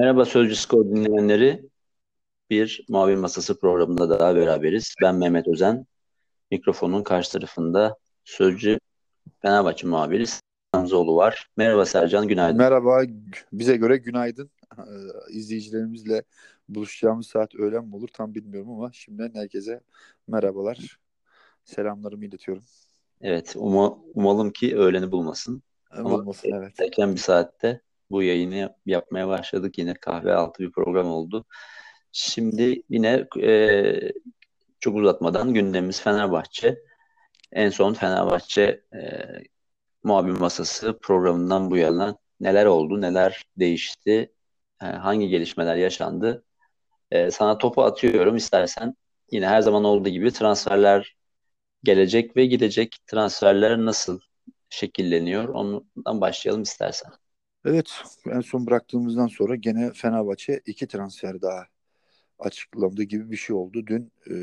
Merhaba Sözcü Skor dinleyenleri. Bir Mavi Masası programında daha beraberiz. Ben Mehmet Özen. Mikrofonun karşı tarafında Sözcü Fenerbahçe muhabiri Hamzoğlu var. Merhaba Sercan, günaydın. Merhaba, bize göre günaydın. Ee, izleyicilerimizle buluşacağımız saat öğlen mi olur tam bilmiyorum ama şimdiden herkese merhabalar. Selamlarımı iletiyorum. Evet, uma, umalım ki öğleni bulmasın. Bulmasın, ama evet. Erken bir saatte bu yayını yapmaya başladık. Yine kahve altı bir program oldu. Şimdi yine e, çok uzatmadan gündemimiz Fenerbahçe. En son Fenerbahçe e, muhabir masası programından bu yana neler oldu, neler değişti, e, hangi gelişmeler yaşandı. E, sana topu atıyorum istersen. Yine her zaman olduğu gibi transferler gelecek ve gidecek. Transferler nasıl şekilleniyor? Ondan başlayalım istersen. Evet, en son bıraktığımızdan sonra gene Fenerbahçe iki transfer daha açıklandı gibi bir şey oldu. Dün e,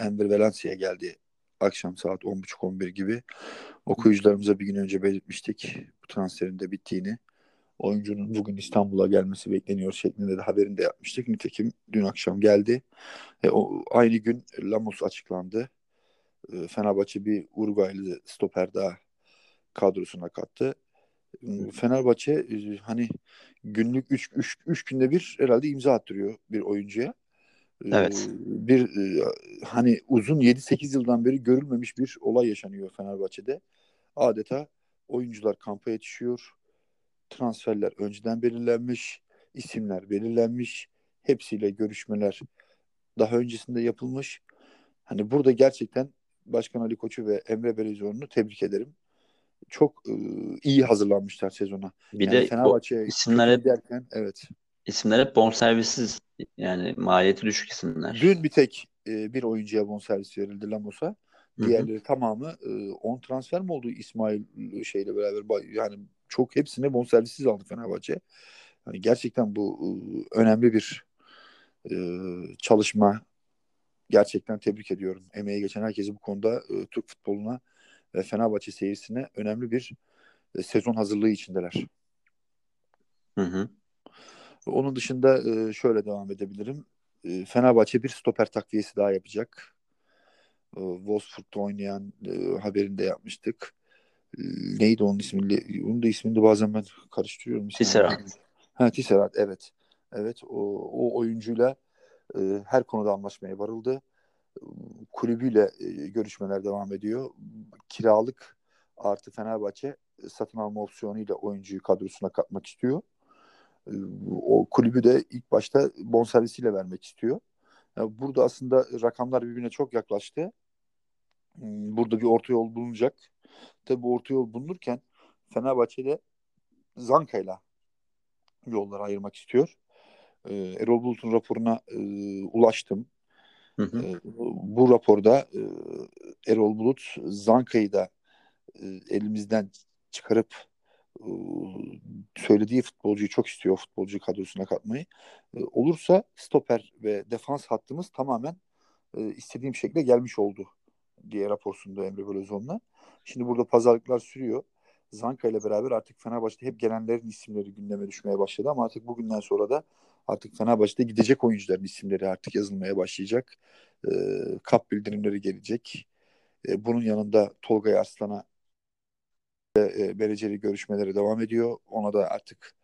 Enver Valencia geldi akşam saat 10.30-11 gibi. Okuyucularımıza bir gün önce belirtmiştik bu transferin de bittiğini. Oyuncunun bugün İstanbul'a gelmesi bekleniyor şeklinde de haberini de yapmıştık. Nitekim dün akşam geldi. E, o, aynı gün Lamos açıklandı. E, Fenerbahçe bir Uruguaylı stoper daha kadrosuna kattı. Fenerbahçe e, hani günlük 3 3 3 günde bir herhalde imza attırıyor bir oyuncuya. E, evet. Bir e, hani uzun 7-8 yıldan beri görülmemiş bir olay yaşanıyor Fenerbahçe'de. Adeta oyuncular kampa yetişiyor. Transferler önceden belirlenmiş, isimler belirlenmiş. Hepsiyle görüşmeler daha öncesinde yapılmış. Hani burada gerçekten Başkan Ali Koç'u ve Emre Belözoğlu'nu tebrik ederim çok e, iyi hazırlanmışlar sezona. Bir yani de Fenerbahçe isimler hep derken evet. İsimler hep bonservissiz yani maliyeti düşük isimler. Dün bir tek e, bir oyuncuya bonservis verildi Lamos'a. Diğerleri Hı-hı. tamamı 10 e, transfer mi oldu İsmail e, şeyle beraber yani çok hepsine bonservissiz aldı Fenerbahçe. Yani gerçekten bu e, önemli bir e, çalışma. Gerçekten tebrik ediyorum. Emeği geçen herkesi bu konuda e, Türk futboluna ve Fenerbahçe seyircisine önemli bir e, sezon hazırlığı içindeler. Hı hı. Onun dışında e, şöyle devam edebilirim. E, Fenerbahçe bir stoper takviyesi daha yapacak. E, Wolfsburg'da oynayan e, haberini de yapmıştık. E, neydi onun ismi? Onun da ismini de bazen ben karıştırıyorum. Tisserand. Ha Tisserand evet. Evet o, o oyuncuyla e, her konuda anlaşmaya varıldı kulübüyle e, görüşmeler devam ediyor. Kiralık artı Fenerbahçe e, satın alma opsiyonuyla oyuncuyu kadrosuna katmak istiyor. E, o kulübü de ilk başta bonservisiyle vermek istiyor. Burada aslında rakamlar birbirine çok yaklaştı. Hmm, burada bir orta yol bulunacak. Tabi bu orta yol bulunurken Fenerbahçe'de Zanka'yla yolları ayırmak istiyor. Erol Bulut'un raporuna ulaştım. Hı hı. E, bu raporda e, Erol Bulut Zanka'yı da e, elimizden çıkarıp e, söylediği futbolcuyu çok istiyor futbolcu kadrosuna katmayı. Olursa stoper ve defans hattımız tamamen istediğim şekilde gelmiş oldu diye rapor sundu Emre Belözoğlu'na. Şimdi burada pazarlıklar sürüyor. Zanka ile beraber artık Fenerbahçe'de hep gelenlerin isimleri gündeme düşmeye başladı ama artık bugünden sonra da artık Fenerbahçe'de gidecek oyuncuların isimleri artık yazılmaya başlayacak. E, kap bildirimleri gelecek. E, bunun yanında Tolga Arslan'a e, e, görüşmeleri devam ediyor. Ona da artık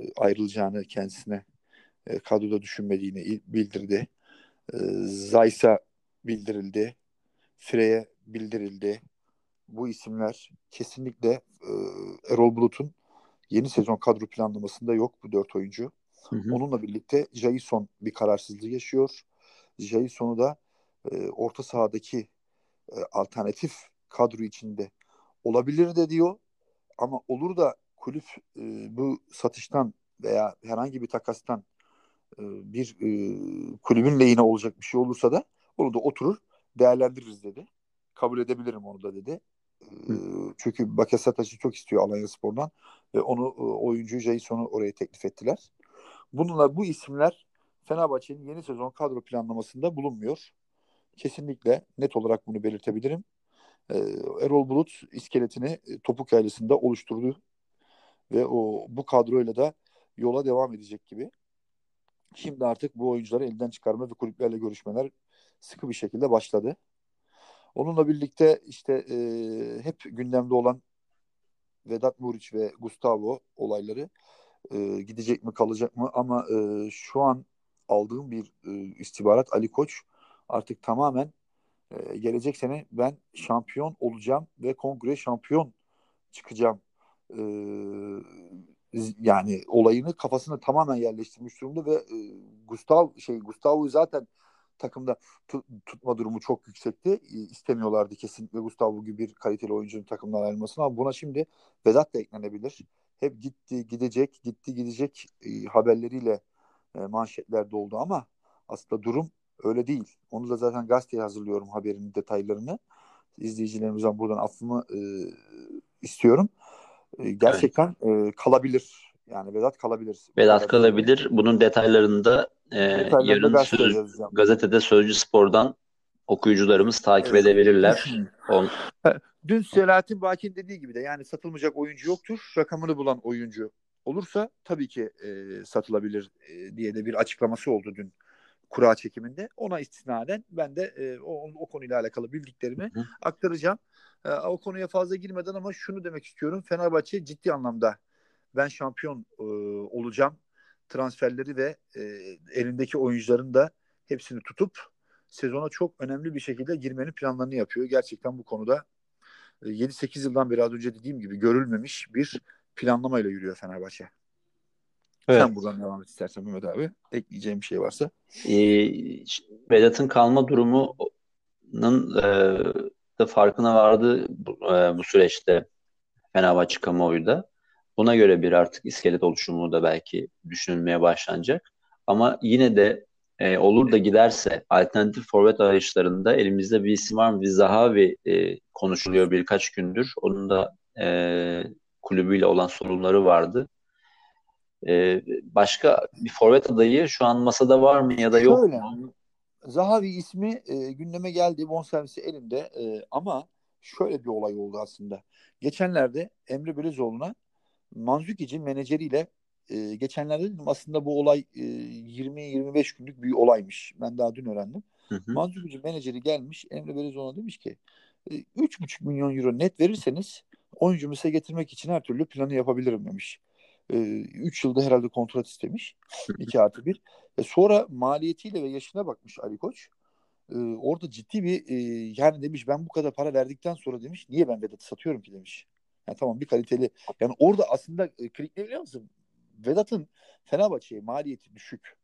e, ayrılacağını kendisine e, kadroda düşünmediğini bildirdi. E, Zaysa bildirildi. Frey'e bildirildi. Bu isimler kesinlikle e, Erol Bulut'un yeni sezon kadro planlamasında yok bu dört oyuncu. Hı hı. Onunla birlikte Jason bir kararsızlığı yaşıyor. Jason'u da e, orta sahadaki e, alternatif kadro içinde olabilir de diyor. Ama olur da kulüp e, bu satıştan veya herhangi bir takastan e, bir e, kulübün lehine olacak bir şey olursa da onu da oturur değerlendiririz dedi. Kabul edebilirim onu da dedi. E, çünkü Bakasetas'ı çok istiyor Alanya Spor'dan ve onu e, oyuncu Jason'u oraya teklif ettiler. Bununla bu isimler Fenerbahçe'nin yeni sezon kadro planlamasında bulunmuyor. Kesinlikle net olarak bunu belirtebilirim. Ee, Erol Bulut iskeletini e, topuk ailesinde oluşturdu ve o bu kadroyla da yola devam edecek gibi. Şimdi artık bu oyuncuları elden çıkarma ve kulüplerle görüşmeler sıkı bir şekilde başladı. Onunla birlikte işte e, hep gündemde olan Vedat Muriç ve Gustavo olayları e, gidecek mi kalacak mı ama e, şu an aldığım bir e, istihbarat Ali Koç artık tamamen e, gelecek sene ben şampiyon olacağım ve kongre şampiyon çıkacağım e, yani olayını kafasına tamamen yerleştirmiş durumda ve e, Gustav şey Gustavo'yu zaten takımda tut, tutma durumu çok yüksekti. E, istemiyorlardı kesinlikle Gustavo gibi bir kaliteli oyuncunun takımdan ayrılmasını ama buna şimdi Vedat da eklenebilir. Hep gitti gidecek, gitti gidecek e, haberleriyle e, manşetlerde oldu ama aslında durum öyle değil. Onu da zaten gazeteye hazırlıyorum haberin detaylarını. İzleyicilerimizden buradan affımı e, istiyorum. E, gerçekten evet. e, kalabilir. Yani Vedat kalabilir. Vedat kalabilir. Bunun detaylarını da e, yarın söz, gazetede Sözcü Spor'dan okuyucularımız takip evet. edebilirler. On... Dün Selahattin Bakin dediği gibi de yani satılmayacak oyuncu yoktur. Rakamını bulan oyuncu olursa tabii ki e, satılabilir e, diye de bir açıklaması oldu dün kura çekiminde. Ona istinaden ben de e, o, o konuyla alakalı bildiklerimi Hı. aktaracağım. E, o konuya fazla girmeden ama şunu demek istiyorum. Fenerbahçe ciddi anlamda ben şampiyon e, olacağım transferleri ve e, elindeki oyuncuların da hepsini tutup sezona çok önemli bir şekilde girmenin planlarını yapıyor. Gerçekten bu konuda 7-8 yıldan beri az önce dediğim gibi görülmemiş bir planlamayla yürüyor Fenerbahçe. Evet. Sen buradan devam et istersen Mehmet abi. Ekleyeceğim bir şey varsa. Ee, Vedat'ın kalma durumunun e, da farkına vardı bu, e, bu süreçte Fenerbahçe kamuoyu da. Buna göre bir artık iskelet oluşumu da belki düşünülmeye başlanacak. Ama yine de e, olur da giderse alternatif forvet arayışlarında elimizde bir isim var mı? Zahavi e, konuşuluyor birkaç gündür. Onun da e, kulübüyle olan sorunları vardı. E, başka bir forvet adayı şu an masada var mı ya da yok Şöyle, mu? Zahavi ismi e, gündeme geldi. Bonservisi elinde e, ama şöyle bir olay oldu aslında. Geçenlerde Emre Belözoğlu'na Manzukici menajeriyle e, geçenlerde dedim aslında bu olay e, 20-25 günlük bir olaymış. Ben daha dün öğrendim. Manzukici menajeri gelmiş Emre Belözoğlu'na demiş ki e, 3,5 milyon euro net verirseniz oyuncumu size getirmek için her türlü planı yapabilirim demiş. 3 e, yılda herhalde kontrat istemiş. 2 artı 1. E sonra maliyetiyle ve yaşına bakmış Ali Koç. E, orada ciddi bir e, yani demiş ben bu kadar para verdikten sonra demiş niye ben Vedat'ı satıyorum ki demiş. Yani tamam bir kaliteli. Yani orada aslında e, Krik ne biliyor musun? Vedat'ın Fenerbahçe'ye maliyeti düşük.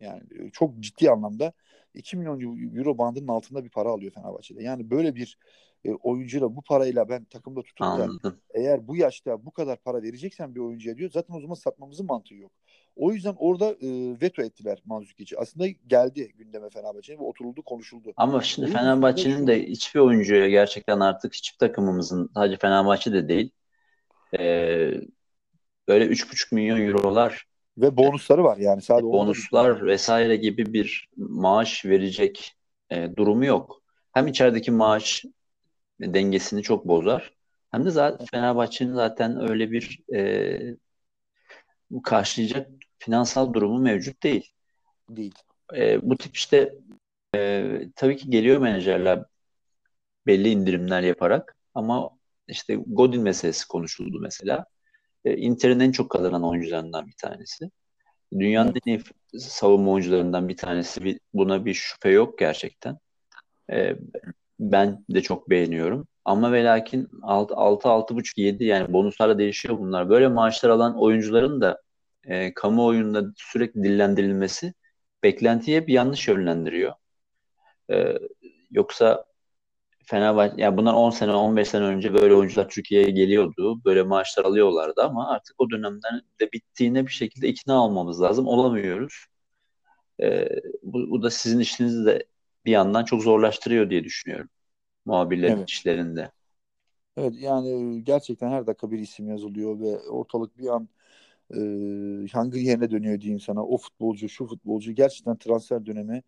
Yani e, çok ciddi anlamda 2 milyon euro bandının altında bir para alıyor Fenerbahçe'de. Yani böyle bir e, oyuncuyla bu parayla ben takımda tutup da eğer bu yaşta bu kadar para vereceksen bir oyuncuya diyor zaten o zaman satmamızın mantığı yok. O yüzden orada e, veto ettiler Manzukic'i. Aslında geldi gündeme Fenerbahçe ve oturuldu konuşuldu. Ama şimdi Fenerbahçe'nin de hiçbir oyuncuya gerçekten artık hiçbir takımımızın sadece Fenerbahçe de değil e, böyle 3,5 milyon eurolar ve bonusları var yani sadece bonuslar vesaire gibi bir maaş verecek e, durumu yok. Hem içerideki maaş dengesini çok bozar. Hem de zaten Fenerbahçe'nin zaten öyle bir e, karşılayacak finansal durumu mevcut değil. Değil. E, bu tip işte e, tabii ki geliyor menajerler belli indirimler yaparak ama işte Godin meselesi konuşuldu mesela. E, Inter'in en çok kazanan oyuncularından bir tanesi. Dünyanın en iyi savunma oyuncularından bir tanesi. Buna bir şüphe yok gerçekten. E, ben de çok beğeniyorum. Ama ve lakin 6 6 6.5 7 yani bonuslarla değişiyor bunlar. Böyle maaşlar alan oyuncuların da e, kamuoyunda sürekli dillendirilmesi beklentiye bir yanlış yönlendiriyor. E, yoksa Fenerbahçe yani bundan 10 sene 15 sene önce böyle oyuncular Türkiye'ye geliyordu. Böyle maaşlar alıyorlardı ama artık o dönemden de bittiğine bir şekilde ikna olmamız lazım. Olamıyoruz. E, bu, bu da sizin işinizi de bir yandan çok zorlaştırıyor diye düşünüyorum. Muhabirlerin evet. işlerinde. Evet yani gerçekten her dakika bir isim yazılıyor ve ortalık bir an e, hangi yerine dönüyor diyeyim sana. O futbolcu, şu futbolcu gerçekten transfer dönemi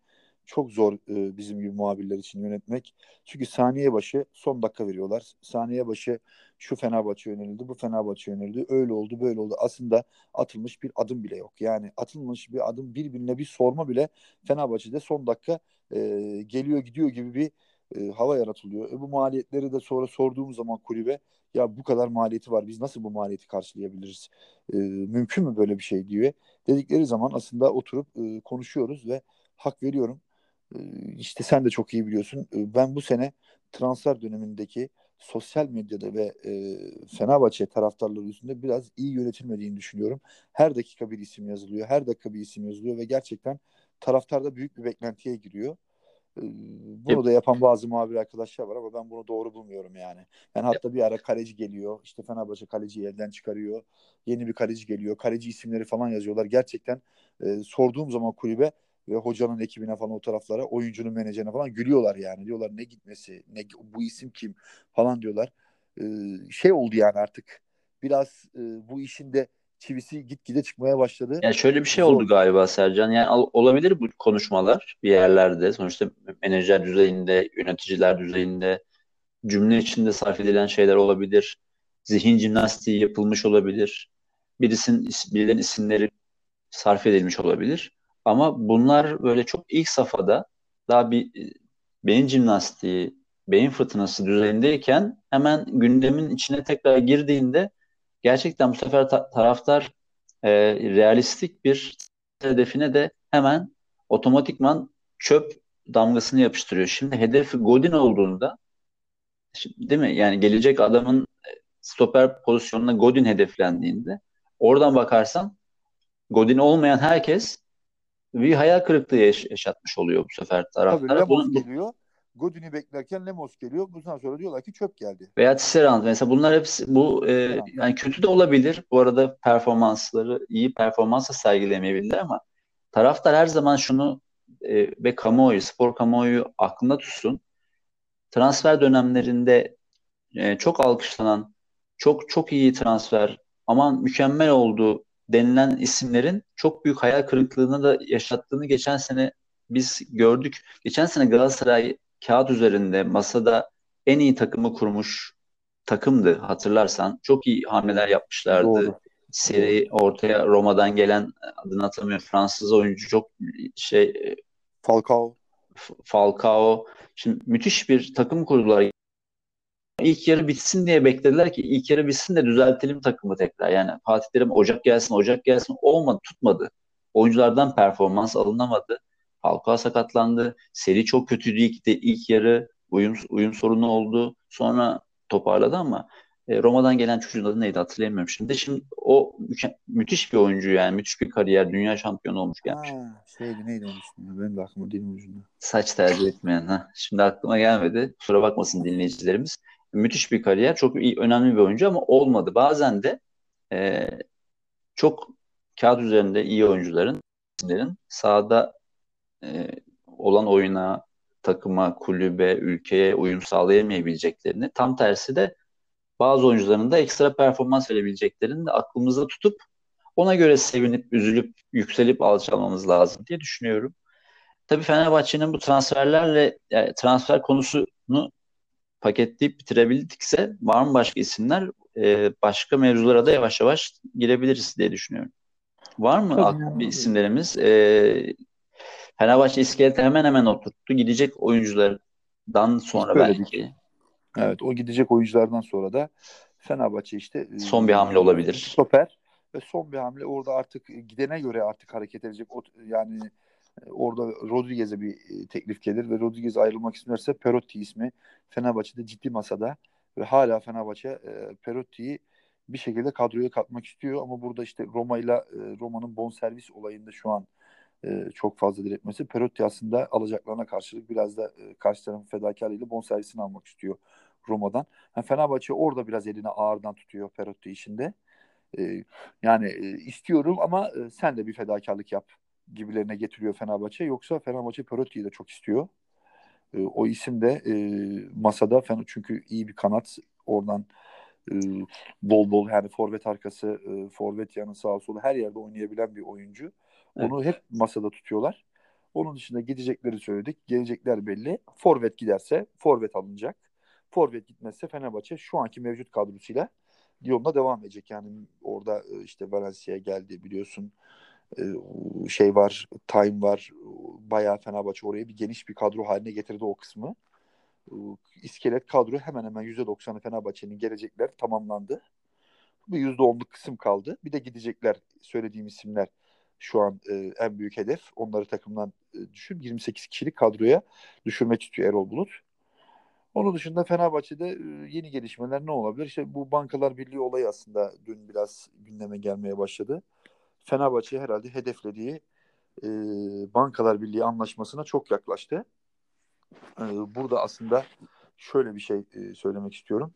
çok zor e, bizim gibi muhabirler için yönetmek. Çünkü saniye başı son dakika veriyorlar. Saniye başı şu Fenerbahçe yönelildi, bu Fenerbahçe yönelildi. Öyle oldu, böyle oldu. Aslında atılmış bir adım bile yok. Yani atılmış bir adım birbirine bir sorma bile Fenerbahçe'de son dakika e, geliyor gidiyor gibi bir e, hava yaratılıyor. E, bu maliyetleri de sonra sorduğum zaman kulübe ya bu kadar maliyeti var biz nasıl bu maliyeti karşılayabiliriz? E, mümkün mü böyle bir şey diye dedikleri zaman aslında oturup e, konuşuyoruz ve hak veriyorum. E, işte sen de çok iyi biliyorsun. E, ben bu sene transfer dönemindeki sosyal medyada ve e, Fenerbahçe taraftarları üstünde biraz iyi yönetilmediğini düşünüyorum. Her dakika bir isim yazılıyor, her dakika bir isim yazılıyor ve gerçekten taraftarda büyük bir beklentiye giriyor. Ee, bunu da yapan bazı muhabir arkadaşlar var ama ben bunu doğru bulmuyorum yani. Yani hatta bir ara kaleci geliyor. İşte Fenerbahçe kaleciyi elden çıkarıyor. Yeni bir kaleci geliyor. Kaleci isimleri falan yazıyorlar. Gerçekten e, sorduğum zaman kulübe ve hocanın ekibine falan o taraflara, oyuncunun menajerine falan gülüyorlar yani. Diyorlar ne gitmesi, ne bu isim kim falan diyorlar. E, şey oldu yani artık. Biraz e, bu işin de çivisi gitgide çıkmaya başladı. Yani şöyle bir şey Zor. oldu galiba Sercan. Yani olabilir bu konuşmalar bir yerlerde. Sonuçta menajer düzeyinde, yöneticiler düzeyinde cümle içinde sarf edilen şeyler olabilir. Zihin jimnastiği yapılmış olabilir. Birisinin, birilerin isimleri sarf edilmiş olabilir. Ama bunlar böyle çok ilk safhada daha bir e, beyin jimnastiği, beyin fırtınası düzeyindeyken hemen gündemin içine tekrar girdiğinde gerçekten bu sefer ta- taraftar e, realistik bir hedefine de hemen otomatikman çöp damgasını yapıştırıyor. Şimdi hedefi Godin olduğunda şimdi, değil mi? Yani gelecek adamın e, stoper pozisyonuna Godin hedeflendiğinde oradan bakarsan Godin olmayan herkes bir hayal kırıklığı yaş- yaşatmış oluyor bu sefer taraftara. Tabii Lemos Bunun, geliyor. Godin'i beklerken Lemos geliyor. Bundan sonra diyorlar ki çöp geldi. Veya Tisserand mesela bunlar hepsi bu e, yani kötü de olabilir. Bu arada performansları iyi performansla sergilemeyebilirler ama taraftar her zaman şunu e, ve kamuoyu, spor kamuoyu aklında tutsun. Transfer dönemlerinde e, çok alkışlanan, çok çok iyi transfer, aman mükemmel oldu denilen isimlerin çok büyük hayal kırıklığını da yaşattığını geçen sene biz gördük. Geçen sene Galatasaray kağıt üzerinde masada en iyi takımı kurmuş takımdı hatırlarsan. Çok iyi hamleler yapmışlardı. Doğru. Seri ortaya Roma'dan gelen adını hatırlamıyorum Fransız oyuncu çok şey Falcao. Falcao. Şimdi müthiş bir takım kurdular. İlk yarı bitsin diye beklediler ki ilk yarı bitsin de düzeltelim takımı tekrar. Yani Fatih Terim Ocak gelsin, Ocak gelsin olmadı, tutmadı. Oyunculardan performans alınamadı. Falcao sakatlandı. Seri çok kötüydü ilk, de, ilk yarı. Uyum, uyum sorunu oldu. Sonra toparladı ama e, Roma'dan gelen çocuğun adı neydi hatırlayamıyorum şimdi. Şimdi o mü- müthiş bir oyuncu yani. Müthiş bir kariyer. Dünya şampiyonu olmuş gelmiş. Ha, şeydi neydi onun ismi? Benim de aklıma dilimin ucunda. Saç tercih etmeyen. Ha. Şimdi aklıma gelmedi. Kusura bakmasın dinleyicilerimiz. Müthiş bir kariyer. Çok iyi, önemli bir oyuncu ama olmadı. Bazen de e, çok kağıt üzerinde iyi oyuncuların sahada e, olan oyuna, takıma, kulübe, ülkeye uyum sağlayamayabileceklerini, tam tersi de bazı oyuncuların da ekstra performans verebileceklerini de aklımızda tutup ona göre sevinip, üzülüp, yükselip alçalmamız lazım diye düşünüyorum. Tabii Fenerbahçe'nin bu transferlerle yani transfer konusunu paketleyip bitirebildikse var mı başka isimler? Ee, başka mevzulara da yavaş yavaş girebiliriz diye düşünüyorum. Var mı Tabii bir isimlerimiz? Ee, Fenerbahçe iskeleti hemen hemen oturttu. Gidecek oyunculardan sonra belki. Evet o gidecek oyunculardan sonra da Fenerbahçe işte e, son bir hamle olabilir. Stoper ve son bir hamle orada artık gidene göre artık hareket edecek. Yani e, orada Rodriguez'e bir e, teklif gelir ve Rodriguez ayrılmak isterse Perotti ismi Fenerbahçe'de ciddi masada ve hala Fenerbahçe Perotti'yi bir şekilde kadroya katmak istiyor ama burada işte Roma ile Roma'nın bonservis olayında şu an e, çok fazla diretmesi. Perotti aslında alacaklarına karşılık biraz da e, karşı tarafın fedakarlığıyla bonservisini almak istiyor Roma'dan. Yani Fenerbahçe orada biraz elini ağırdan tutuyor Perotti işinde. E, yani e, istiyorum ama e, sen de bir fedakarlık yap gibilerine getiriyor Fenerbahçe. Yoksa Fenerbahçe Perotti'yi de çok istiyor. E, o isim de e, masada çünkü iyi bir kanat oradan e, bol bol yani forvet arkası, e, forvet yanı sağ solu her yerde oynayabilen bir oyuncu. Onu evet. hep masada tutuyorlar. Onun dışında gidecekleri söyledik. Gelecekler belli. Forvet giderse forvet alınacak. Forvet gitmezse Fenerbahçe şu anki mevcut kadrosuyla yoluna devam edecek. Yani orada e, işte Valencia geldi biliyorsun. E, şey var, time var. Bayağı Fenerbahçe oraya bir geniş bir kadro haline getirdi o kısmı. E, iskelet kadro hemen hemen %90'ı Fenerbahçe'nin gelecekler tamamlandı. Bir %10'luk kısım kaldı. Bir de gidecekler söylediğim isimler şu an e, en büyük hedef. Onları takımdan e, düşün 28 kişilik kadroya düşürmek istiyor Erol Bulut. Onun dışında Fenerbahçe'de e, yeni gelişmeler ne olabilir? İşte bu Bankalar Birliği olayı aslında dün biraz gündeme gelmeye başladı. Fenerbahçe herhalde hedeflediği e, Bankalar Birliği anlaşmasına çok yaklaştı. E, burada aslında şöyle bir şey e, söylemek istiyorum.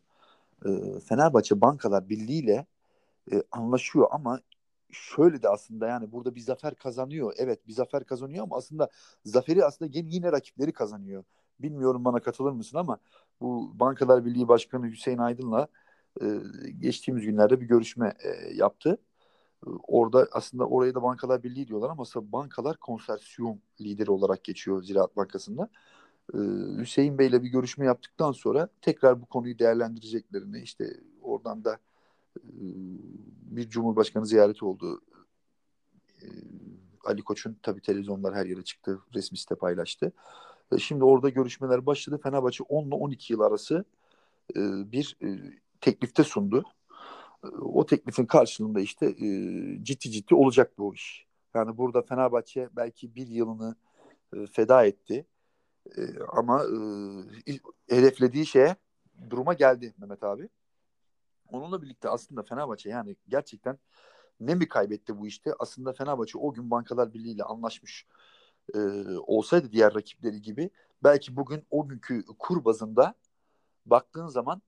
E, Fenerbahçe Bankalar Birliği ile e, anlaşıyor ama şöyle de aslında yani burada bir zafer kazanıyor. Evet bir zafer kazanıyor ama aslında zaferi aslında yine, yine rakipleri kazanıyor. Bilmiyorum bana katılır mısın ama bu Bankalar Birliği Başkanı Hüseyin Aydın'la e, geçtiğimiz günlerde bir görüşme e, yaptı. E, orada aslında oraya da Bankalar Birliği diyorlar ama aslında bankalar konsorsiyum lideri olarak geçiyor Ziraat Bankası'nda. E, Hüseyin Bey'le bir görüşme yaptıktan sonra tekrar bu konuyu değerlendireceklerini işte oradan da e, bir Cumhurbaşkanı ziyareti oldu. E, Ali Koç'un tabii televizyonlar her yere çıktı. Resmi site paylaştı. E, şimdi orada görüşmeler başladı. Fenerbahçe 10 ile 12 yıl arası bir teklifte sundu. O teklifin karşılığında işte ciddi ciddi olacak bu iş. Yani burada Fenerbahçe belki bir yılını feda etti. Ama hedeflediği şeye duruma geldi Mehmet abi. Onunla birlikte aslında Fenerbahçe yani gerçekten ne mi kaybetti bu işte? Aslında Fenerbahçe o gün Bankalar Birliği ile anlaşmış e, olsaydı diğer rakipleri gibi belki bugün o günkü kur bazında baktığın zaman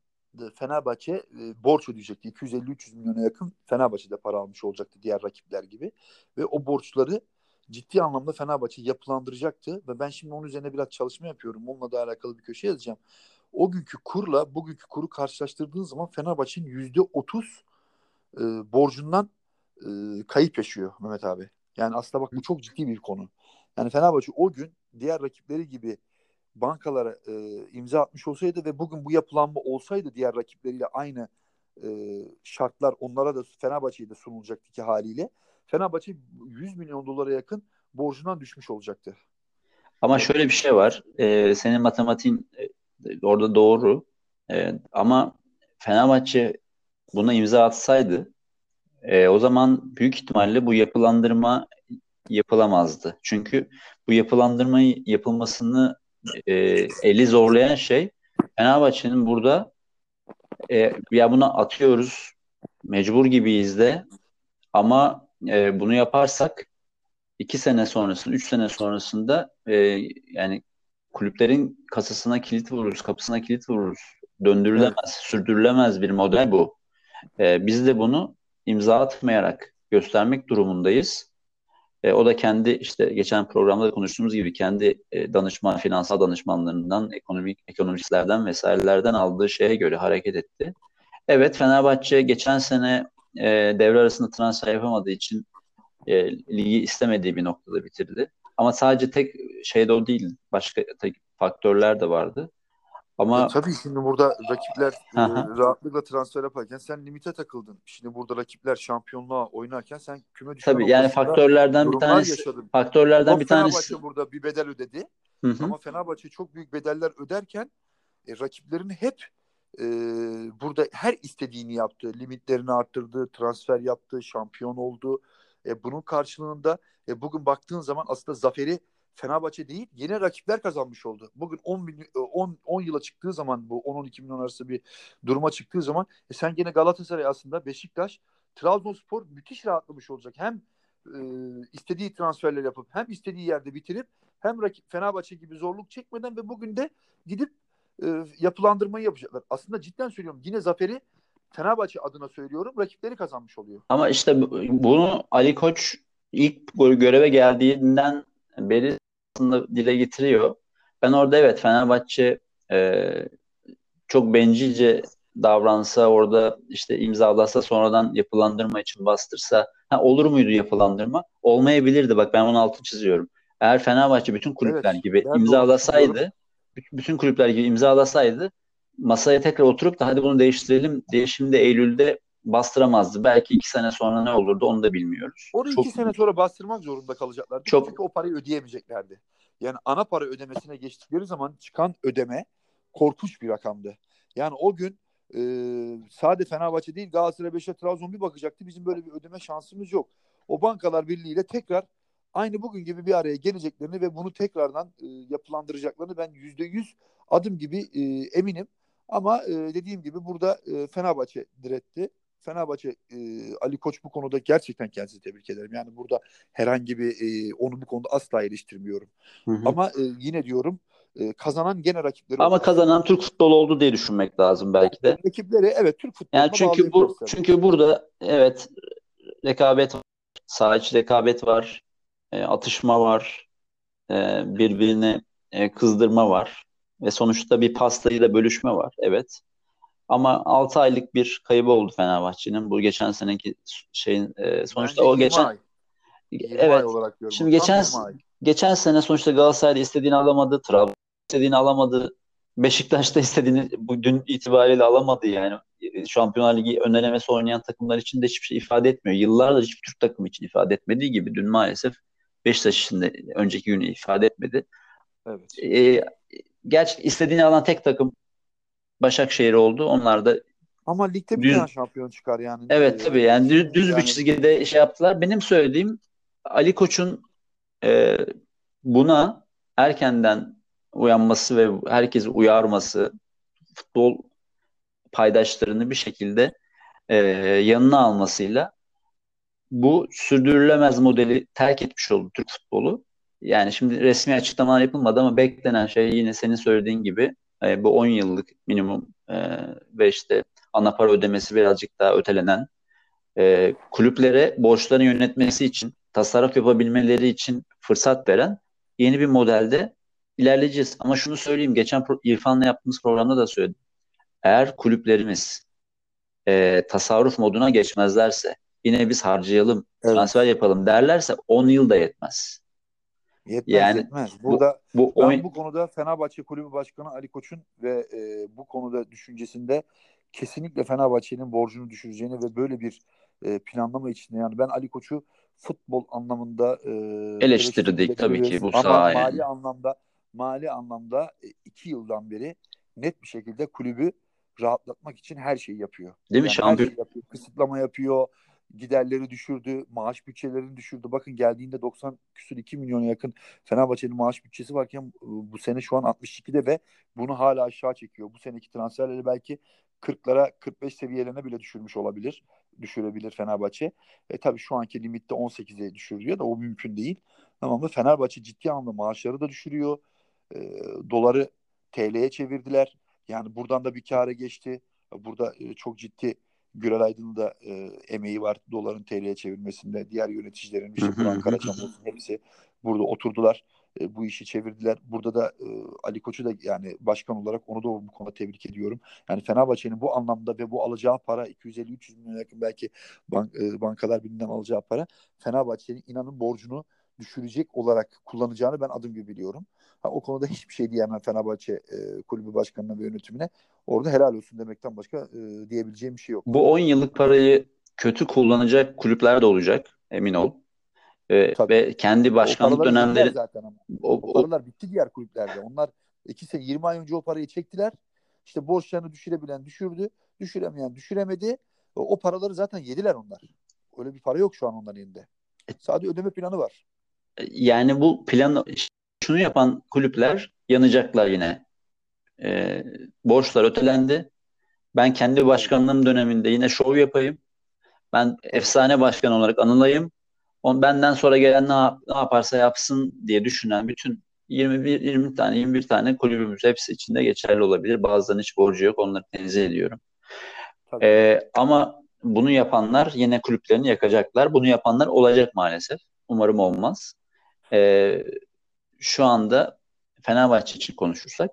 Fenerbahçe e, borç ödeyecekti. 250-300 milyona yakın Fenerbahçe'de para almış olacaktı diğer rakipler gibi. Ve o borçları ciddi anlamda Fenerbahçe yapılandıracaktı. Ve ben şimdi onun üzerine biraz çalışma yapıyorum. Onunla da alakalı bir köşe yazacağım o günkü kurla bugünkü kuru karşılaştırdığın zaman Fenerbahçe'nin yüzde otuz e, borcundan e, kayıp yaşıyor Mehmet abi. Yani aslında bak bu çok ciddi bir konu. Yani Fenerbahçe o gün diğer rakipleri gibi bankalara e, imza atmış olsaydı ve bugün bu yapılanma olsaydı diğer rakipleriyle aynı e, şartlar onlara da Fenerbahçe'ye de sunulacaktı ki haliyle Fenerbahçe 100 milyon dolara yakın borcundan düşmüş olacaktı. Ama şöyle bir şey var. Ee, senin matematiğin e, orada doğru. E, ama Fenerbahçe buna imza atsaydı e, o zaman büyük ihtimalle bu yapılandırma yapılamazdı. Çünkü bu yapılandırma yapılmasını e, eli zorlayan şey Fenerbahçe'nin burada e, ya buna atıyoruz mecbur gibiyiz de ama e, bunu yaparsak iki sene sonrasında, üç sene sonrasında e, yani kulüplerin kasasına kilit vururuz, kapısına kilit vururuz. Döndürülemez, evet. sürdürülemez bir model bu. Ee, biz de bunu imza atmayarak göstermek durumundayız. E, o da kendi işte geçen programda da konuştuğumuz gibi kendi e, danışman, finansal danışmanlarından, ekonomik ekonomistlerden vesairelerden aldığı şeye göre hareket etti. Evet Fenerbahçe geçen sene e, devre arasında transfer yapamadığı için e, ligi istemediği bir noktada bitirdi. Ama sadece tek şey de o değil. Başka tek faktörler de vardı. Ama e, tabii şimdi burada rakipler e, rahatlıkla transfer yaparken sen limite takıldın. Şimdi burada rakipler şampiyonluğa oynarken sen küme düşme Tabii yani faktörlerden bir tanesi yaşadın. faktörlerden Ama bir tanesi Fenerbahçe burada bir bedel ödedi. Hı hı. Ama Fenerbahçe çok büyük bedeller öderken e, rakiplerini hep e, burada her istediğini yaptı. Limitlerini arttırdı, transfer yaptı, şampiyon oldu. E, bunun karşılığında e, bugün baktığın zaman aslında zaferi Fenerbahçe değil yine rakipler kazanmış oldu. Bugün 10, bin, 10, 10 yıla çıktığı zaman bu 10-12 milyon arası bir duruma çıktığı zaman e, sen gene Galatasaray aslında Beşiktaş Trabzonspor müthiş rahatlamış olacak. Hem e, istediği transferler yapıp hem istediği yerde bitirip hem rakip Fenerbahçe gibi zorluk çekmeden ve bugün de gidip e, yapılandırmayı yapacaklar. Aslında cidden söylüyorum yine zaferi Fenerbahçe adına söylüyorum rakipleri kazanmış oluyor. Ama işte bunu Ali Koç ilk göreve geldiğinden beri aslında dile getiriyor. Ben orada evet Fenerbahçe e, çok bencilce davransa orada işte imzalasa sonradan yapılandırma için bastırsa ha, olur muydu yapılandırma? Olmayabilirdi bak ben onu altı çiziyorum. Eğer Fenerbahçe bütün kulüpler evet, gibi imzalasaydı, bütün kulüpler gibi imzalasaydı masaya tekrar oturup da hadi bunu değiştirelim diye şimdi Eylül'de bastıramazdı. Belki iki sene sonra ne olurdu onu da bilmiyoruz. Onu çok iki sene sonra bastırmak zorunda kalacaklardı. Çok... Çünkü o parayı ödeyemeyeceklerdi. Yani ana para ödemesine geçtikleri zaman çıkan ödeme korkunç bir rakamdı. Yani o gün e, sade Fenerbahçe değil Galatasaray, Beşiktaş, Trabzon bir bakacaktı. Bizim böyle bir ödeme şansımız yok. O bankalar birliğiyle tekrar aynı bugün gibi bir araya geleceklerini ve bunu tekrardan e, yapılandıracaklarını ben yüzde yüz adım gibi e, eminim. Ama e, dediğim gibi burada e, Fenerbahçe diretti. Fenerbahçe e, Ali Koç bu konuda gerçekten kendisini tebrik ederim. Yani burada herhangi bir e, onu bu konuda asla eleştirmiyorum. Hı hı. Ama e, yine diyorum e, kazanan gene rakipleri Ama kazanan Türk futbolu oldu diye düşünmek lazım belki de. Rakipleri evet Türk futbolu. Yani çünkü bu çünkü burada evet rekabet. Saha rekabet var. E, atışma var. E, birbirine e, kızdırma var. Ve sonuçta bir pastayla bölüşme var. Evet. Ama 6 aylık bir kaybı oldu Fenerbahçe'nin. Bu geçen seneki şeyin e, sonuçta Bence o geçen ay. evet. olarak Şimdi geçen geçen sene sonuçta Galatasaray'da istediğini alamadı, Trabzon istediğini alamadı. Beşiktaş'ta istediğini bu dün itibariyle alamadı yani. Şampiyonlar Ligi önelemesi oynayan takımlar için de hiçbir şey ifade etmiyor. Yıllardır hiçbir Türk takımı için ifade etmediği gibi dün maalesef Beşiktaş için de önceki günü ifade etmedi. Evet. Ee, gerçi istediğini alan tek takım Başakşehir oldu. Onlar da ama ligde bir düz, tane şampiyon çıkar yani. Evet tabii yani düz, düz yani, bir çizgide şey yaptılar. Benim söylediğim Ali Koç'un e, buna erkenden uyanması ve herkesi uyarması, futbol paydaşlarını bir şekilde e, yanına almasıyla bu sürdürülemez modeli terk etmiş oldu Türk futbolu. Yani şimdi resmi açıklamalar yapılmadı ama beklenen şey yine senin söylediğin gibi e, bu 10 yıllık minimum e, ve işte ana para ödemesi birazcık daha ötelenen e, kulüplere borçlarını yönetmesi için tasarruf yapabilmeleri için fırsat veren yeni bir modelde ilerleyeceğiz. Ama şunu söyleyeyim geçen İrfan'la yaptığımız programda da söyledim. Eğer kulüplerimiz e, tasarruf moduna geçmezlerse yine biz harcayalım, evet. transfer yapalım derlerse 10 yıl da yetmez. Yetmez yani, yetmez. Burada bu, bu ben oyun... bu konuda Fenerbahçe Kulübü Başkanı Ali Koç'un ve e, bu konuda düşüncesinde kesinlikle Fenerbahçe'nin borcunu düşüreceğini ve böyle bir e, planlama içinde yani ben Ali Koç'u futbol anlamında e, eleştirdik tabii ki bu ama mali yani. anlamda mali anlamda e, iki yıldan beri net bir şekilde kulübü rahatlatmak için her şeyi yapıyor. Değil yani mi şampiyon? Şey yapıyor, kısıtlama yapıyor, giderleri düşürdü, maaş bütçelerini düşürdü. Bakın geldiğinde 90 küsür 2 milyona yakın Fenerbahçe'nin maaş bütçesi varken e, bu sene şu an 62'de ve bunu hala aşağı çekiyor. Bu seneki transferleri belki 40'lara 45 seviyelerine bile düşürmüş olabilir. Düşürebilir Fenerbahçe. E tabii şu anki limitte 18'e düşürüyor da o mümkün değil. Tamam mı? Fenerbahçe ciddi anlamda maaşları da düşürüyor. E, doları TL'ye çevirdiler. Yani buradan da bir kâra geçti. Burada e, çok ciddi Gürel Aydın'ın da e, emeği var doların TL'ye çevirmesinde. Diğer yöneticilerin işte Kur'an Karaçam olsun hepsi burada oturdular. E, bu işi çevirdiler. Burada da e, Ali Koç'u da yani başkan olarak onu da bu konuda tebrik ediyorum. Yani Fenerbahçe'nin bu anlamda ve bu alacağı para 250-300 milyon yakın belki bank, e, bankalar birinden alacağı para Fenerbahçe'nin inanın borcunu düşürecek olarak kullanacağını ben adım gibi biliyorum. Ha, o konuda hiçbir şey diyemem Fenerbahçe e, kulübü başkanına ve yönetimine. Orada helal olsun demekten başka e, diyebileceğim bir şey yok. Bu 10 yıllık parayı kötü kullanacak kulüpler de olacak emin ol. Ee, ve kendi başkanlık dönemleri zaten ama. O, o paralar bitti diğer kulüplerde. Onlar 2 sene 20 ay önce o parayı çektiler. İşte borçlarını düşürebilen düşürdü. Düşüremeyen düşüremedi. O, o paraları zaten yediler onlar. Öyle bir para yok şu an onların elinde. E, Sadece ödeme planı var. Yani bu plan şunu yapan kulüpler yanacaklar yine. E, borçlar ötelendi. Ben kendi başkanlığım döneminde yine şov yapayım. Ben efsane başkan olarak anılayım. On benden sonra gelen ne, yap, ne yaparsa yapsın diye düşünen bütün 21 20 tane 21 tane kulübümüz hepsi içinde geçerli olabilir. Bazılarının hiç borcu yok. Onları tenzih ediyorum. Ee, ama bunu yapanlar yine kulüplerini yakacaklar. Bunu yapanlar olacak maalesef. Umarım olmaz. Ee, şu anda Fenerbahçe için konuşursak,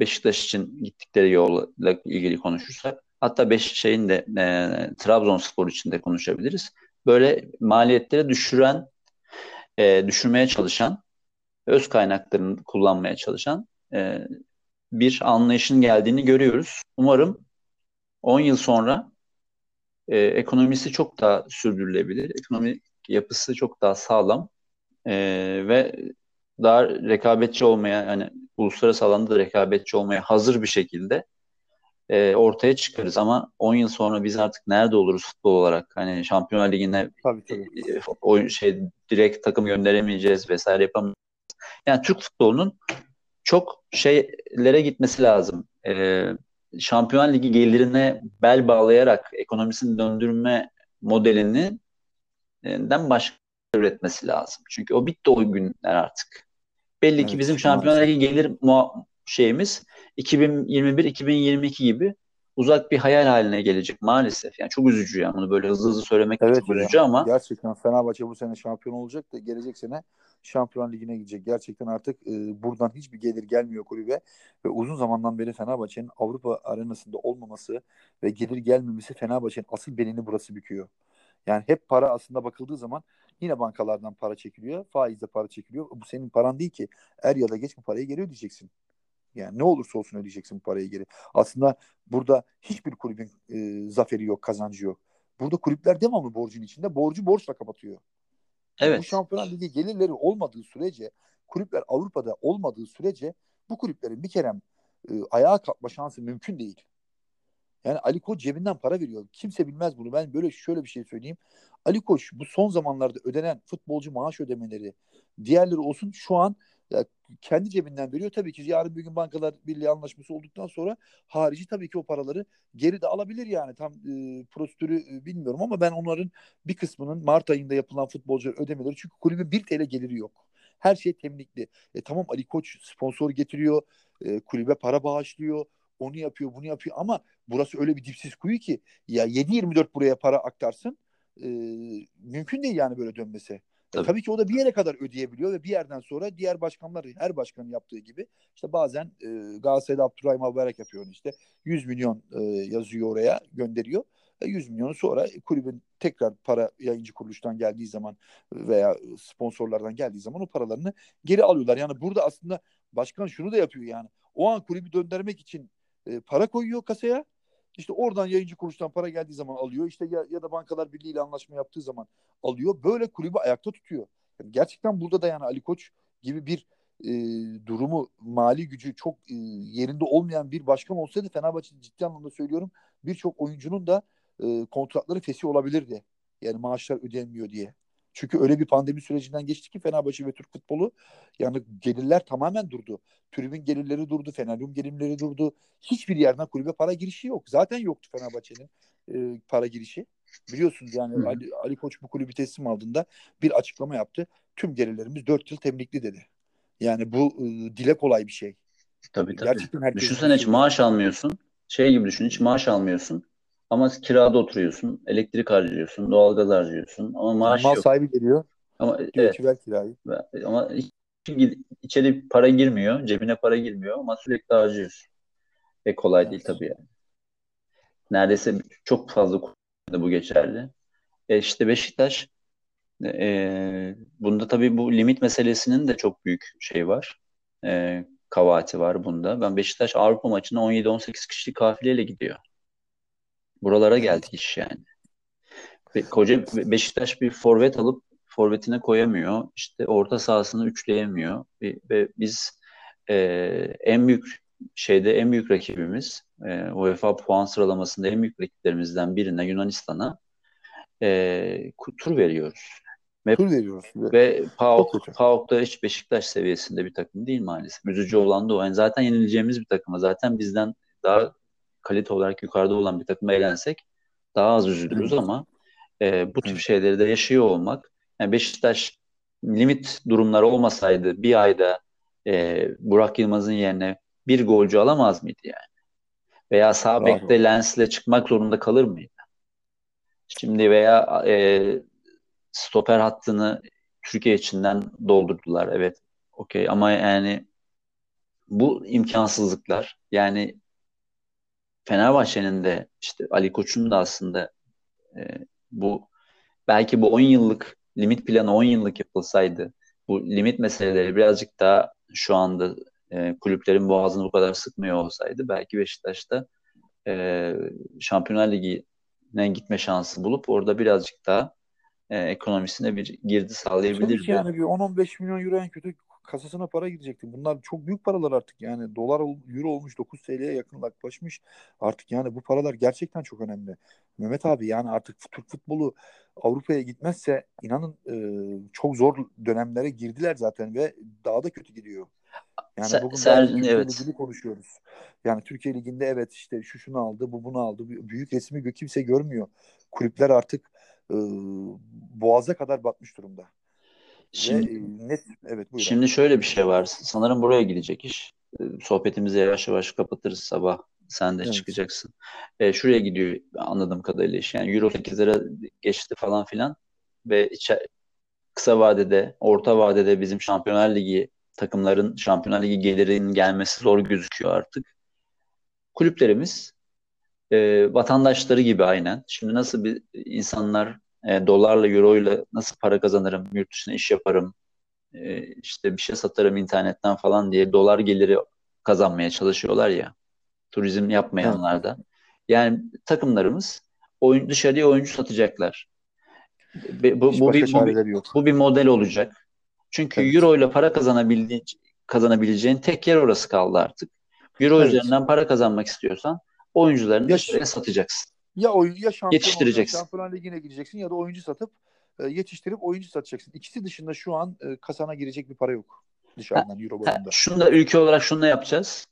Beşiktaş için gittikleri yolla ilgili konuşursak, hatta beş şeyin de e, Trabzonspor için de konuşabiliriz. Böyle maliyetleri düşüren, e, düşürmeye çalışan öz kaynaklarını kullanmaya çalışan e, bir anlayışın geldiğini görüyoruz. Umarım 10 yıl sonra e, ekonomisi çok daha sürdürülebilir, ekonomik yapısı çok daha sağlam e, ve daha rekabetçi olmaya yani uluslararası alanda da rekabetçi olmaya hazır bir şekilde e, ortaya çıkarız ama 10 yıl sonra biz artık nerede oluruz futbol olarak? Hani Şampiyonlar Ligi'ne tabii, tabii. E, oyun şey direkt takım gönderemeyeceğiz vesaire yapamayacağız. Yani Türk futbolunun çok şeylere gitmesi lazım. E, Şampiyonlar Ligi gelirine bel bağlayarak ekonomisini döndürme modelini den başka üretmesi lazım. Çünkü o bitti o günler artık. Belli evet, ki bizim Şampiyonlar Ligi gelir şeyimiz 2021-2022 gibi uzak bir hayal haline gelecek maalesef. Yani çok üzücü yani bunu böyle hızlı hızlı söylemek evet çok üzücü ama. Gerçekten Fenerbahçe bu sene şampiyon olacak da gelecek sene Şampiyon Ligi'ne gidecek. Gerçekten artık e, buradan hiçbir gelir gelmiyor kulübe ve uzun zamandan beri Fenerbahçe'nin Avrupa arenasında olmaması ve gelir gelmemesi Fenerbahçe'nin asıl belini burası büküyor. Yani hep para aslında bakıldığı zaman yine bankalardan para çekiliyor. Faizle para çekiliyor. Bu senin paran değil ki. Er ya da geç bu parayı geri ödeyeceksin. Yani ne olursa olsun ödeyeceksin bu parayı geri. Aslında burada hiçbir kulübün e, zaferi yok, kazancı yok. Burada kulüpler devamlı borcun içinde. Borcu borçla kapatıyor. Evet. Bu Şampiyonlar Ligi gelirleri olmadığı sürece, kulüpler Avrupa'da olmadığı sürece bu kulüplerin bir kere e, ayağa kalkma şansı mümkün değil. Yani Ali Koç cebinden para veriyor. Kimse bilmez bunu. Ben böyle şöyle bir şey söyleyeyim. Ali Koç bu son zamanlarda ödenen futbolcu maaş ödemeleri diğerleri olsun şu an ya, kendi cebinden veriyor. Tabii ki yarın bir gün bankalar birliği anlaşması olduktan sonra harici tabii ki o paraları geri de alabilir yani. Tam e, prosedürü e, bilmiyorum ama ben onların bir kısmının Mart ayında yapılan futbolcu ödemeleri çünkü kulübün 1 TL geliri yok. Her şey temlikli. E, tamam Ali Koç sponsor getiriyor, e, kulübe para bağışlıyor, onu yapıyor, bunu yapıyor ama burası öyle bir dipsiz kuyu ki ya 7-24 buraya para aktarsın e, mümkün değil yani böyle dönmesi. Tabii. Tabii ki o da bir yere kadar ödeyebiliyor ve bir yerden sonra diğer başkanlar her başkanın yaptığı gibi işte bazen e, Galatasaray'da Abdurrahim Albayrak yapıyor işte 100 milyon e, yazıyor oraya gönderiyor. E, 100 milyonu sonra kulübün tekrar para yayıncı kuruluştan geldiği zaman veya sponsorlardan geldiği zaman o paralarını geri alıyorlar. Yani burada aslında başkan şunu da yapıyor yani. O an kulübü döndürmek için e, para koyuyor kasaya işte oradan yayıncı kuruluştan para geldiği zaman alıyor. İşte ya, ya da bankalar birliği ile anlaşma yaptığı zaman alıyor. Böyle kulübü ayakta tutuyor. Yani gerçekten burada da yani Ali Koç gibi bir e, durumu mali gücü çok e, yerinde olmayan bir başkan olsaydı Fenerbahçe ciddi anlamda söylüyorum birçok oyuncunun da e, kontratları fesih olabilirdi. Yani maaşlar ödenmiyor diye. Çünkü öyle bir pandemi sürecinden geçti ki Fenerbahçe ve Türk futbolu yani gelirler tamamen durdu. Tribün gelirleri durdu, Fenerbahçe gelirleri durdu. Hiçbir yerden kulübe para girişi yok. Zaten yoktu Fenerbahçe'nin e, para girişi. Biliyorsunuz yani Ali, Ali Koç bu kulübü teslim aldığında bir açıklama yaptı. Tüm gelirlerimiz 4 yıl temlikli dedi. Yani bu e, dile kolay bir şey. Tabii tabii. Gerçekten Düşünsene hiç maaş almıyorsun. Şey gibi düşün hiç maaş almıyorsun. Ama kirada oturuyorsun, elektrik harcıyorsun, doğalgaz harcıyorsun ama maaş Mal yok. sahibi geliyor. Ama evet. ki ver kirayı. Ama içeri para girmiyor, cebine para girmiyor ama sürekli harcıyorsun. Ve kolay evet. değil tabii yani. Neredeyse çok fazla bu geçerli. E işte Beşiktaş e, bunda tabii bu limit meselesinin de çok büyük şey var. E, kavati var bunda. Ben Beşiktaş Avrupa maçına 17-18 kişilik kafileyle gidiyor. Buralara geldi iş yani. Ve koca Beşiktaş bir forvet alıp forvetine koyamıyor. İşte orta sahasını üçleyemiyor. Ve, biz e, en büyük şeyde en büyük rakibimiz e, UEFA puan sıralamasında en büyük rakiplerimizden birine Yunanistan'a e, tur veriyoruz. Ve, tur veriyoruz. Ve PAOK, PAOK da hiç Beşiktaş seviyesinde bir takım değil maalesef. Üzücü olan da o. Yani zaten yenileceğimiz bir takıma zaten bizden daha kalite olarak yukarıda olan bir takıma eğlensek daha az üzülürüz ama e, bu tür şeyleri de yaşıyor olmak yani Beşiktaş limit durumları olmasaydı bir ayda e, Burak Yılmaz'ın yerine bir golcü alamaz mıydı yani? Veya sağ bekte Lens'le çıkmak zorunda kalır mıydı? Şimdi veya e, stoper hattını Türkiye içinden doldurdular evet okey ama yani bu imkansızlıklar yani Fenerbahçe'nin de işte Ali Koç'un da aslında e, bu belki bu 10 yıllık limit planı 10 yıllık yapılsaydı bu limit meseleleri birazcık daha şu anda e, kulüplerin boğazını bu kadar sıkmıyor olsaydı belki Beşiktaş'ta e, Şampiyonlar Ligi'ne gitme şansı bulup orada birazcık daha e, ekonomisine bir girdi sağlayabilirdi. Yani bir 10-15 milyon euro en kötü kasasına para girecekti. Bunlar çok büyük paralar artık yani dolar euro olmuş 9 TL'ye yakınlaşmış. Artık yani bu paralar gerçekten çok önemli. Mehmet abi yani artık Türk futbolu Avrupa'ya gitmezse inanın e, çok zor dönemlere girdiler zaten ve daha da kötü gidiyor. Yani Ser, bugün Ser, Türkiye evet. Ligi'ni konuşuyoruz. Yani Türkiye Ligi'nde evet işte şu şunu aldı, bu bunu aldı. Büyük resmi kimse görmüyor. Kulüpler artık e, boğaza kadar batmış durumda. Şimdi, Ve, net, evet, buyurun. şimdi şöyle bir şey var. Sanırım buraya gidecek iş. Sohbetimizi yavaş yavaş kapatırız sabah. Sen de evet. çıkacaksın. E, şuraya gidiyor anladığım kadarıyla iş. Yani Euro 8'lere geçti falan filan. Ve içe, kısa vadede, orta vadede bizim Şampiyonlar Ligi takımların Şampiyonlar Ligi gelirinin gelmesi zor gözüküyor artık. Kulüplerimiz e, vatandaşları gibi aynen. Şimdi nasıl bir insanlar e, dolarla, euroyla nasıl para kazanırım, yurt dışına iş yaparım, e, işte bir şey satarım internetten falan diye dolar geliri kazanmaya çalışıyorlar ya. Turizm yapmayanlar da. Yani takımlarımız oyun, dışarıya oyuncu satacaklar. Bu, bu, bu, bir, bu, bir, bu bir model olacak. Çünkü evet. euro ile para kazanabildiğin, kazanabileceğin tek yer orası kaldı artık. Euro evet. üzerinden para kazanmak istiyorsan oyuncularını ya, dışarıya satacaksın. Ya oyun ya şampiyon yetiştireceksin. Şampiyonlar Ligi'ne gideceksin ya da oyuncu satıp e, yetiştirip oyuncu satacaksın. İkisi dışında şu an e, kasana girecek bir para yok dışarıdan ha, Euro bazında. Şunu da ülke olarak şunu da yapacağız.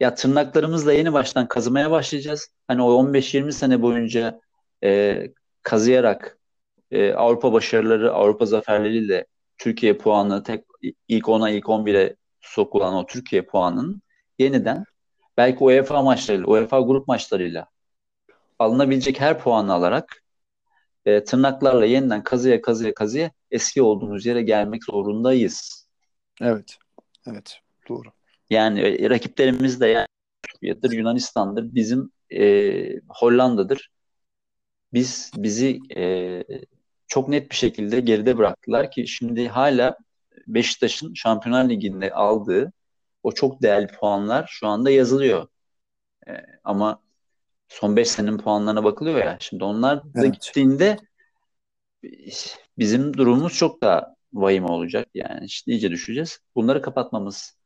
Ya tırnaklarımızla yeni baştan kazımaya başlayacağız. Hani o 15-20 sene boyunca e, kazıyarak e, Avrupa başarıları, Avrupa zaferleriyle Türkiye puanı tek ilk 10'a ilk 11'e sokulan o Türkiye puanının yeniden belki UEFA maçlarıyla, UEFA grup maçlarıyla alınabilecek her puanı alarak e, tırnaklarla yeniden kazıya kazıya kazıya eski olduğumuz yere gelmek zorundayız. Evet. Evet. Doğru. Yani e, rakiplerimiz de yani Yunanistan'dır, bizim e, Hollanda'dır. Biz bizi e, çok net bir şekilde geride bıraktılar ki şimdi hala Beşiktaş'ın Şampiyonlar Ligi'nde aldığı o çok değerli puanlar şu anda yazılıyor. E, ama son 5 senenin puanlarına bakılıyor ya. Şimdi onlar da evet. gittiğinde bizim durumumuz çok daha vahim olacak. Yani işte iyice düşeceğiz. Bunları kapatmamız.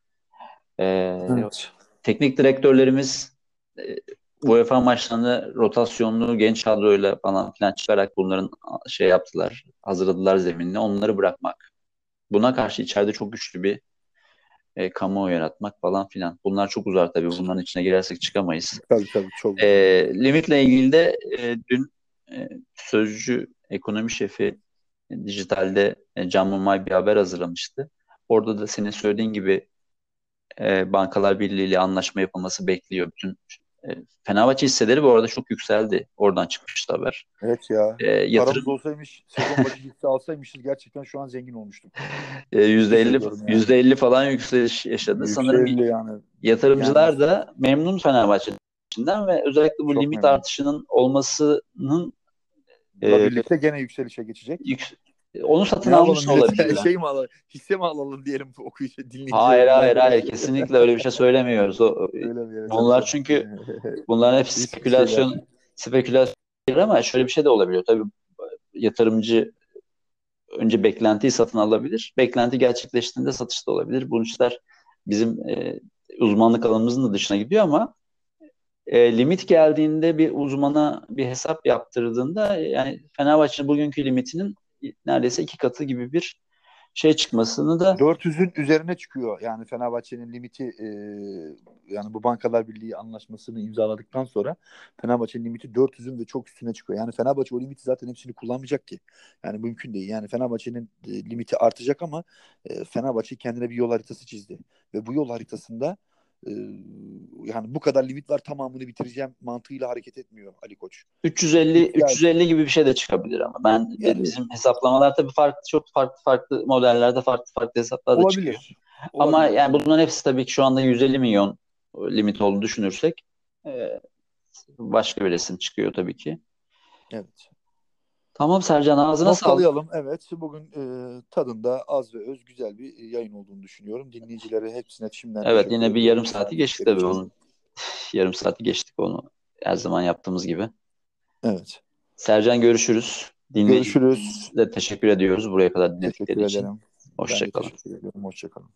E, evet. Teknik direktörlerimiz e, UEFA maçlarını rotasyonlu genç kadroyla falan filan çıkarak bunların şey yaptılar, hazırladılar zeminini. Onları bırakmak. Buna karşı içeride çok güçlü bir e, kamuoyu yaratmak falan filan. Bunlar çok uzar tabii. Bunların içine girersek çıkamayız. Tabii tabii çok. E, limitle ilgili de e, dün e, sözcü ekonomi şefi e, dijitalde e, Can Mumay bir haber hazırlamıştı. Orada da senin söylediğin gibi e, Bankalar Birliği ile anlaşma yapılması bekliyor. Bütün Fenerbahçe hisseleri bu arada çok yükseldi. Oradan çıkmıştı haber. Evet ya. E, yatırım... Paramız olsaymış, sezon başı hisse alsaymışız gerçekten şu an zengin olmuştuk. E, %50, yani. %50 falan yükseliş yaşadı. %50 Sanırım yani. yatırımcılar yani... da memnun Fenerbahçe'den ve özellikle bu çok limit memnun. artışının olmasının e, birlikte gene yükselişe geçecek. Yük, onu satın ne almış olabilir. Şey mi alalım? Hisse mi alalım diyelim okuyucu dinleyici. Hayır hayır hayır kesinlikle öyle bir şey söylemiyoruz. O, onlar çünkü bunların hepsi spekülasyon spekülasyon ama şöyle bir şey de olabiliyor. Tabii yatırımcı önce beklentiyi satın alabilir. Beklenti gerçekleştiğinde satış da olabilir. Bu işler bizim e, uzmanlık alanımızın da dışına gidiyor ama e, limit geldiğinde bir uzmana bir hesap yaptırdığında yani Fenerbahçe bugünkü limitinin neredeyse iki katı gibi bir şey çıkmasını da 400'ün üzerine çıkıyor. Yani Fenerbahçe'nin limiti e, yani bu Bankalar Birliği anlaşmasını imzaladıktan sonra Fenerbahçe'nin limiti 400'ün ve çok üstüne çıkıyor. Yani Fenerbahçe o limiti zaten hepsini kullanmayacak ki. Yani mümkün değil. Yani Fenerbahçe'nin e, limiti artacak ama e, Fenerbahçe kendine bir yol haritası çizdi. Ve bu yol haritasında yani bu kadar limit var tamamını bitireceğim mantığıyla hareket etmiyor Ali Koç. 350 yani, 350 gibi bir şey de çıkabilir ama ben yani, bizim hesaplamalar tabii farklı çok farklı farklı modellerde farklı farklı hesaplar da çıkıyor. Olabilir. Ama yani bunların hepsi tabii ki şu anda 150 milyon limit olduğunu düşünürsek e, başka bir resim çıkıyor tabii ki. Evet. Tamam Sercan ağzına Noktalayalım. sağlık. Evet bugün e, tadında az ve öz güzel bir yayın olduğunu düşünüyorum. Dinleyicilere hepsine şimdiden Evet yine bir yarım saati geçti tabii onun. yarım saati geçtik onu her zaman yaptığımız gibi. Evet. Sercan görüşürüz. Görüşürüz. De teşekkür ediyoruz buraya kadar dinledikleri teşekkür için. Ederim. Hoşçakalın. Teşekkür ediyorum. Hoşçakalın.